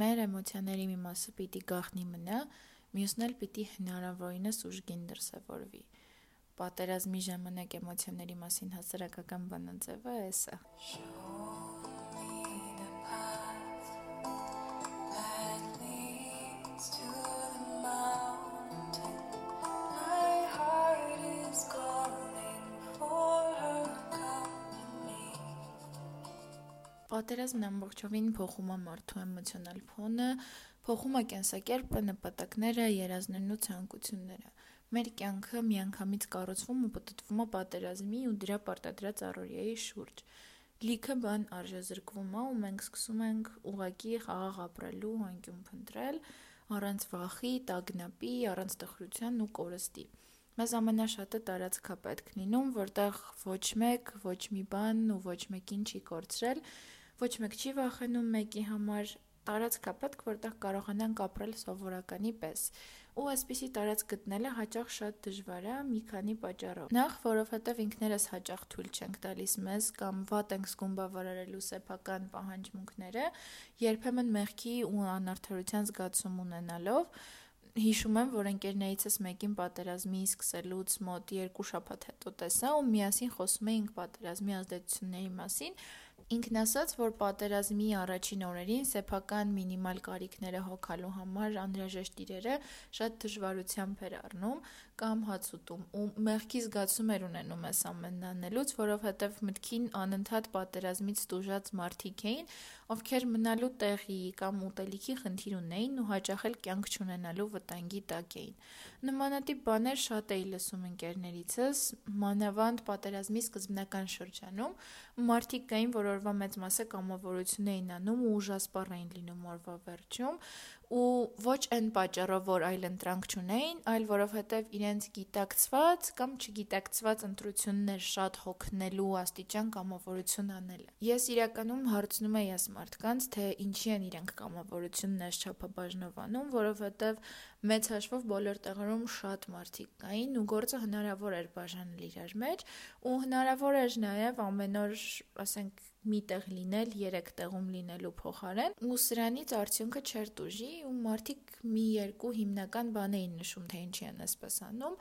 մեր էմոցիաների մի մասը պիտի գաղտնի մնա, մյուսն էլ պիտի հնարավորինս ուժգին դրսևորվի պատերազմի ժամանակ էմոցիաների մասին հասարակական բանաձևը է սա։ Պատերազմն ամբողջովին փոխում է մարդու էմոցիոնալ ֆոնը, փոխում է կենսակերպը, նպատակները, երազներն ու ցանկությունները։ Մեր կյանքը միանգամից կառուցվում ու պատտվում է պատերազմի ու դրա պարտադրած առօրյայի շուրջ։ Լիքը բան արժեզրկվում է ու մենք սկսում ենք ուղակի խաղաղ ապրելու անկյուն փնտրել, առանց վախի, տագնապի, առանց տխրության ու կորստի։ Մեզ ամենաշատը տարածքա պետք լինում, որտեղ ոչ մեկ, ոչ մի բան ու ոչ մեկին չի կորցրել, ոչ մեկ չի վախենում մեկի համար, տարածք է պետք, որտեղ կարողանանք ապրել սովորականի պես։ Ու այսպիսի տարածք գտնելը հաճախ շատ դժվար է մի քանի պատճառով։ Նախ, որովհետև ինքներս հաճախ թույլ չենք տալիս մեզ կամ վատ ենք զգում բավարարելու սեփական պահանջմունքները, երբեմն մեղքի ու անարդարության զգացում ունենալով հիշում եմ, որ ընկերներիցս մեկին պատերազմի սկսելուց մոտ 2 շաբաթ հետո տեսա ու միասին խոսում էինք պատերազմի ազդեցությունների մասին Ինքն ասաց, որ պատերազմի առաջին օրերին սեփական մինիմալ կարիքները հոգալու համար անհրաժեշտ իրերը շատ դժվարությամբ էր առնում կամ հաց ուտում ու մեղքի զգացում էր ունենում այս ամենն անելուց, որովհետև մտքին անընդհատ պատերազմից տուժած մարդիկ էին, ովքեր մնալու տեղի կամ ուտելիքի խնդիր ունեին ու հաճախ էլ կյանք չունենալու վտանգի տակ էին։ Նմանատիպ բաներ շատ էի լսում ընկերներիցս, մանավանդ պատերազմի սկզբնական շրջանում, մարդիկ կային, որ օրվա մեծ մասը կամավորություն էին անում ու ուժասպառ էին լինում օրվա վերջում, ու ոչ այն պատճառով, որ այլ ընտրանք չունեին, այլ որովհետև իրենց գիտակցված կամ չգիտակցված ընտրություններ շատ հոգնելու աստիճան կամավորություն անելը։ Ես իրականում հարցնում եի այս մարդկանց, թե ինչի են իրենք կամավորությունն այս չափաբաժնով անում, որովհետև մեծ հաշվով բոլոր տեղերում շատ մարդիկ կային ու գործը հնարավոր էր բաժանել իրար մեջ ու հնարավոր էր նաև ամեն օր, ասենք, մի տեղ լինել, երեք տեղում լինելու փոխարեն ու սրանից արդյունքը չէր տուժի ու մարդիկ մի երկու հիմնական բան էին նշում, թե ինչի են այսպես անում։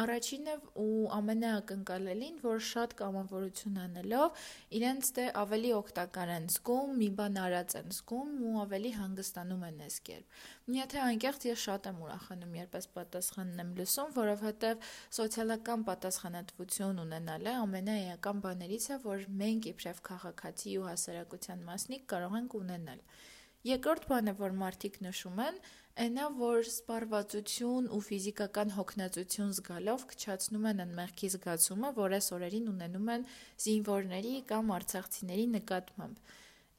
Առաջինը ու ամենակնկալելին, որ շատ կամավորություն անելով իրենց դե ավելի օգտակար են զգում, մի բան արած են զգում ու ավելի հանգստանում են այս կերպ։ Միթե անկեղծ ես շատ եմ ուրախանում, երբ այս պատասխանն եմ լսում, որովհետև սոցիալական պատասխանատվություն ունենալը ամենաեական բաներից է, որ մենք իբրև քաղաքացի ու հասարակության մասնիկ կարող ենք ունենալ։ Երկրորդ բանը, որ մարդիկ նշում են, այնա որ սպառվածություն ու ֆիզիկական հոգնածություն զգալով քչացնում են անմեղքի զգացումը, որ այս օրերին ունենում են զինվորների կամ արցախցիների նկատմամբ։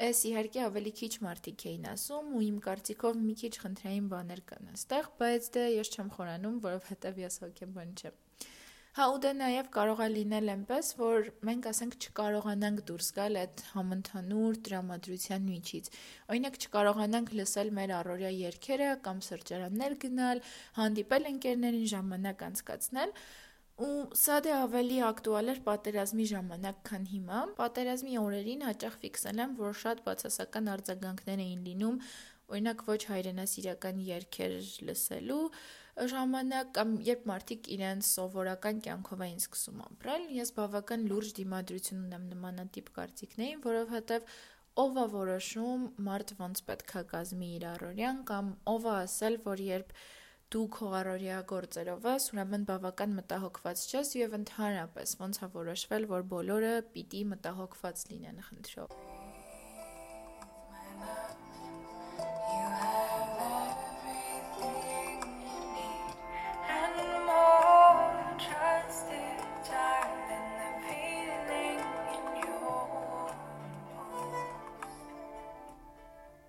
Այս իհարկե ավելի քիչ մարդիկ էին ասում ու իմ կարծիքով մի քիչ խնդրային բաներ կան այստեղ, բայց դե ես չեմ խորանում, որովհետև ես հոգեբան չեմ։ Հա ու դե նաև կարող է լինել այնպես, որ մենք ասենք չկարողանանք դուրս գալ այդ համընդհանուր տրամադրության միջից։ Օրինակ չկարողանանք լսել մեր առօրյա երգերը կամ սրճարաններ գնալ, հանդիպել ընկերներին, ժամանակ անցկացնել, ու սա դե ավելի ակտուալ էր պատերազմի ժամանակ, քան հիմա։ Պատերազմի օրերին հաճախ ֆիքսել եմ, որ շատ բացասական արձագանքներ էին լինում, օրինակ ոչ հայրենասիրական երգեր լսելու, ժամանակ կամ երբ մարդիկ իրենց սովորական կյանքով էին սկսում ապրել, ես բավական լուրջ դիմադրություն ունեմ նմանատիպ կարծիքներին, որովհետև ով է որոշում մարդ ոնց պետքա կազմի իր առօրյան կամ ով է ասել, որ երբ դու քո առօրյա գործերով ես, ուրեմն բավական մտահոգված չես եւ ընդհանրապես ոնց է որոշվել, որ բոլորը պիտի մտահոգված լինեն, խնդրով։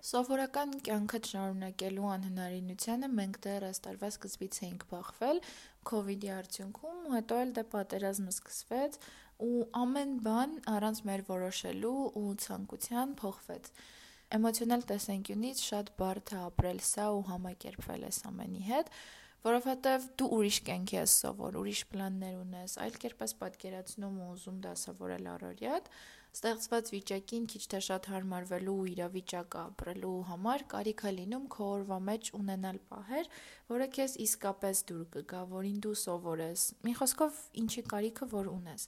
Սովորական կյանքը շարունակելու անհնարինությանը մենք դեռ տարվա սկզբից էինք բախվել COVID-ի արդյունքում, ու հետո էլ դե պատերազմը սկսվեց ու ամեն բան առանց մեր որոշելու ու ցանկության փոխվեց։ Էմոցիոնալ տեսանկյունից շատ բարդ է ապրել սա ու համակերպվել այս ամենի հետ, որովհետև դու ուրիշ կյանքի ես սովոր, ուրիշ պլաններ ունես, այլ կերպ ես պատկերացնում ու ուզում դասավորել առօրյադ, Ստեղծված վիճակին քիչ թե շատ հարմարվելու ու իրավիճակը ապրելու համար կարիք է լինում քո օրվա մեջ ունենալ պահեր, որը քեզ իսկապես դուր կգա, որին դու սովորես։ Մի խոսքով, ինչի կարիքը որ ունես։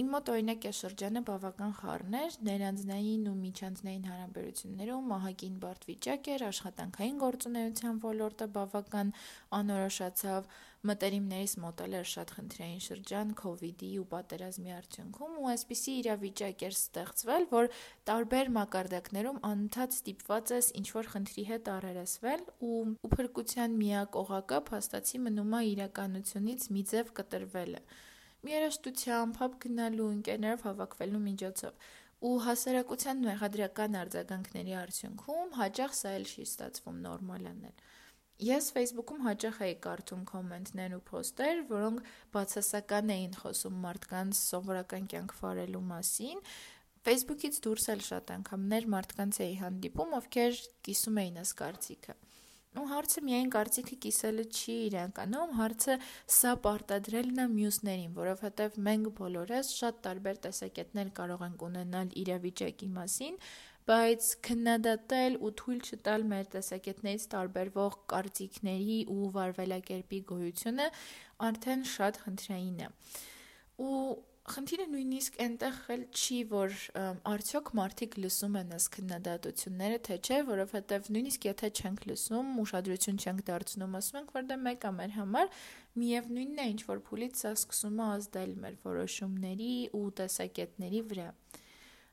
Իմ մոտ օրինակ է շրջանը բավական խառն էր, ներանձնային ու միջանձնային հարաբերություններում ահագին բարդ վիճակ էր, աշխատանքային գործունեության ոլորտը բավական անորոշացավ, մտերիմներից մոտ էլ էր շատ խնդրային շրջան իդի ու պատերազմի արդյունքում ու այսպիսի իրավիճակ էր ստեղծվել, որ տարբեր մակարդակներում անընդհատ ստիպված ես ինչ-որ խնդրի հետ առերեսվել ու ու փրկության միակ օղակը փաստացի մնում է իրականությունից մի ձև կտրվելը մի երաժշտությամբ, հապ գնալու, ընկերներով հավաքվելու միջոցով։ Ու հասարակության մեղադրական արձագանքների արդյունքում հաճախ սա էլ չի ստացվում նորմալ անել։ Ես Facebook-ում հաճախ էի կարդում կոմենտներ ու փոստեր, որոնք բացասական էին խոսում մարդկանց սովորական կյանք վարելու մասին, Facebook-ից դուրս էլ շատ անգամներ մարդկանց էի հանդիպում, ովքեր կիսում էին ըս կարծիքը։ ու հարցը միայն կարծիքը կիսելը չի իրականում, հարցը սա պարտադրելն է մյուսներին, որովհետև մենք բոլորս շատ տարբեր տեսակետներ կարող ենք ունենալ իրավիճակի մասին, բայց քննադատել ու թույլ չտալ մեր տեսակետներից տարբերվող կարծիքների ու վարվելակերպի գոյությունը արդեն շատ խնդրային է։ Ու Խնդիրը նույնիսկ այնտեղ էլ չի, որ արդյոք մարդիկ լսում են այս քննադատությունները, թե չէ, որովհետև նույնիսկ եթե չենք լսում, ուշադրություն չենք դարձնում, ասում ենք, որ դա դե մեկ է մեր համար, միևնույնն է, ինչ որ փուլից սա սկսում է ազդել մեր որոշումների ու տեսակետների վրա։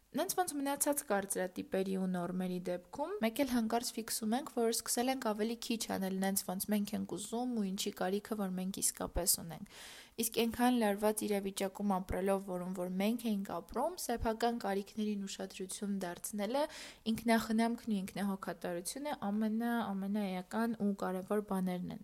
Նենց ոնց մնացած կարծրատիպերի ու նորմերի դեպքում մեկ էլ հանկարծ ֆիքսում ենք, որ սկսել ենք ավելի քիչ անել նենց ոնց մենք ենք ուզում ու ինչի կարիքը որ մենք իսկապես ունենք։ Իսկ այնքան լարված իրավիճակում ապրելով, որում որ մենք էինք ապրում, սեփական կարիքներին ուշադրություն դարձնելը ինքնախնամքն ու ինքնահոգատարությունը ամենա ամենաեական ու կարևոր բաներն են։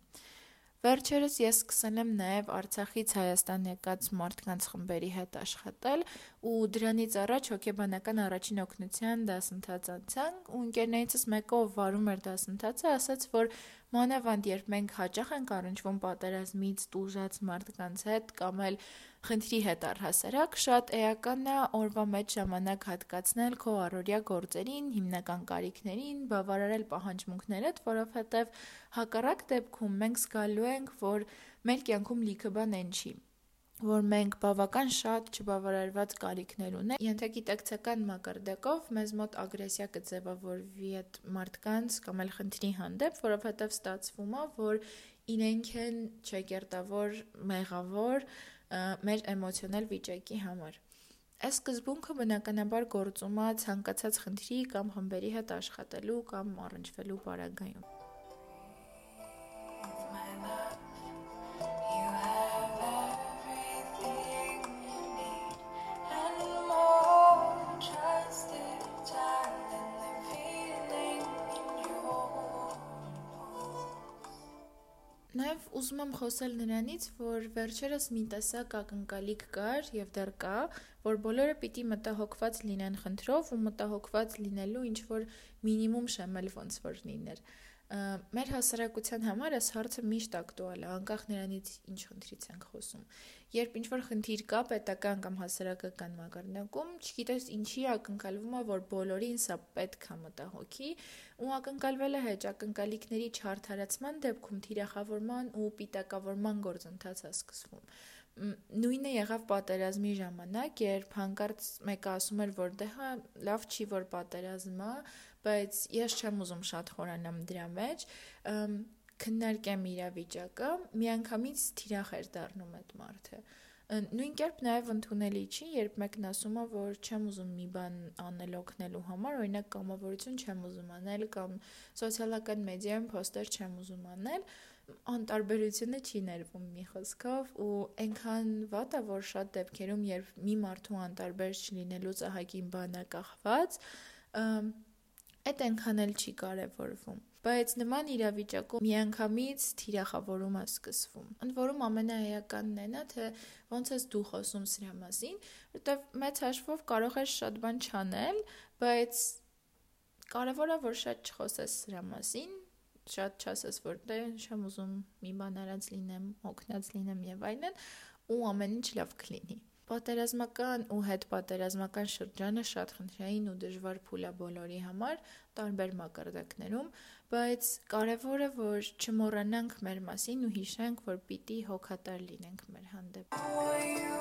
Վերջերս ես սկսել եմ նաև Արցախից Հայաստան եկած մարդկանց խմբերի հետ աշխատել ու դրանից առաջ հոգեբանական առաջին օգնության դասընթաց անցանք ու ընկերներիցս մեկը ով վարում էր դասընթացը ասաց, որ մանավանդ երբ մենք հաճախ ենք առնչվում պատերազմից տուժած մարդկանց հետ կամ էլ խնդրի հետ առհասարակ, շատ էական է օրվա մեջ ժամանակ հատկացնել քո առօրյա գործերին, հիմնական կարիքներին, բավարարել պահանջմունքներդ, որովհետև հակառակ դեպքում մենք զգալու ենք, որ մեր կյանքում լիքը բան են չի որ մենք բավական շատ չբավարարված կարիքներ ունենք։ Ենթագիտակցական մակարդակով մեզ մոտ ագրեսիա կձևավորվի այդ մարդկանց կամ էլ խնդրի հանդեպ, որովհետև ստացվում է, որ իրենք են չեկերտավոր, մեղավոր մեր էմոցիոնալ վիճակի համար։ Այս սկզբունքը բնականաբար գործում է ցանկացած խնդրի կամ խմբերի հետ աշխատելու կամ առնչվելու պարագայում։ ուզում եմ խոսել նրանից, որ վերջերս մի տեսակ ակնկալիք կար եւ դեռ կա, որ բոլորը պիտի մտահոգված լինեն խնդրով ու մտահոգված լինելու ինչ որ մինիմում շեմել ոնց որ լիներ։ Մեր հասարակության համար այս հարցը միշտ ակտուալ է, անկախ նրանից ինչ խնդրից ենք խոսում։ Երբ ինչ-որ խնդիր կա պետական կամ հասարակական մակարդակում, չգիտես ինչի ակնկալվում է, որ բոլորին սա պետք է մտահոգի, ու ակնկալվել է հեչ ակնկալիքների չարթարացման դեպքում թիրախավորման ու պիտակավորման գործընթաց է սկսվում նույնը եղավ պատերազմի ժամանակ, երբ հանկարծ մեկը ասում էր, որ դե հա լավ չի որ պատերազմ է, բայց ես չեմ ուզում շատ խորանամ դրա մեջ, քննարկեմ իրավիճակը, միանգամից թիրախ էր դառնում այդ մարդը։ Նույն կերպ նաև ընդունելի չի, երբ մեկն ասում է, որ չեմ ուզում մի բան անել օգնելու համար, օրինակ կամավորություն չեմ ուզում անել կամ սոցիալական մեդիայում post-եր չեմ ուզում անել, անտարբերությունը չի ներվում մի խոսքով ու այնքան վատ է որ շատ դեպքերում երբ մի մարդու անտարբեր չլինելուց ահագին բան է կախված այդ այնքան էլ չի կարևորվում բայց նման իրավիճակում միանգամից թիրախավորում է սկսվում։ Ընդ որում ամենաեականն է նա, թե ոնց ես դու խոսում սրա մասին, որտեվ մեծ հաշվով կարող ես շատ բան չանել, բայց կարևորը որ շատ չխոսես սրա մասին, շատ չասես, որ դե չեմ ուզում մի բան արած լինեմ, օգնած լինեմ եւ այլն, ու ամեն ինչ լավ կլինի։ Պատերազմական ու հետպատերազմական շրջանը շատ խնդրային ու դժվար փուլ է բոլորի համար, տարբեր մակարդակներում, բայց կարևորը որ չմոռանանք մեր մասին ու հիշենք, որ պիտի հոգատար լինենք մեր հանդեպ։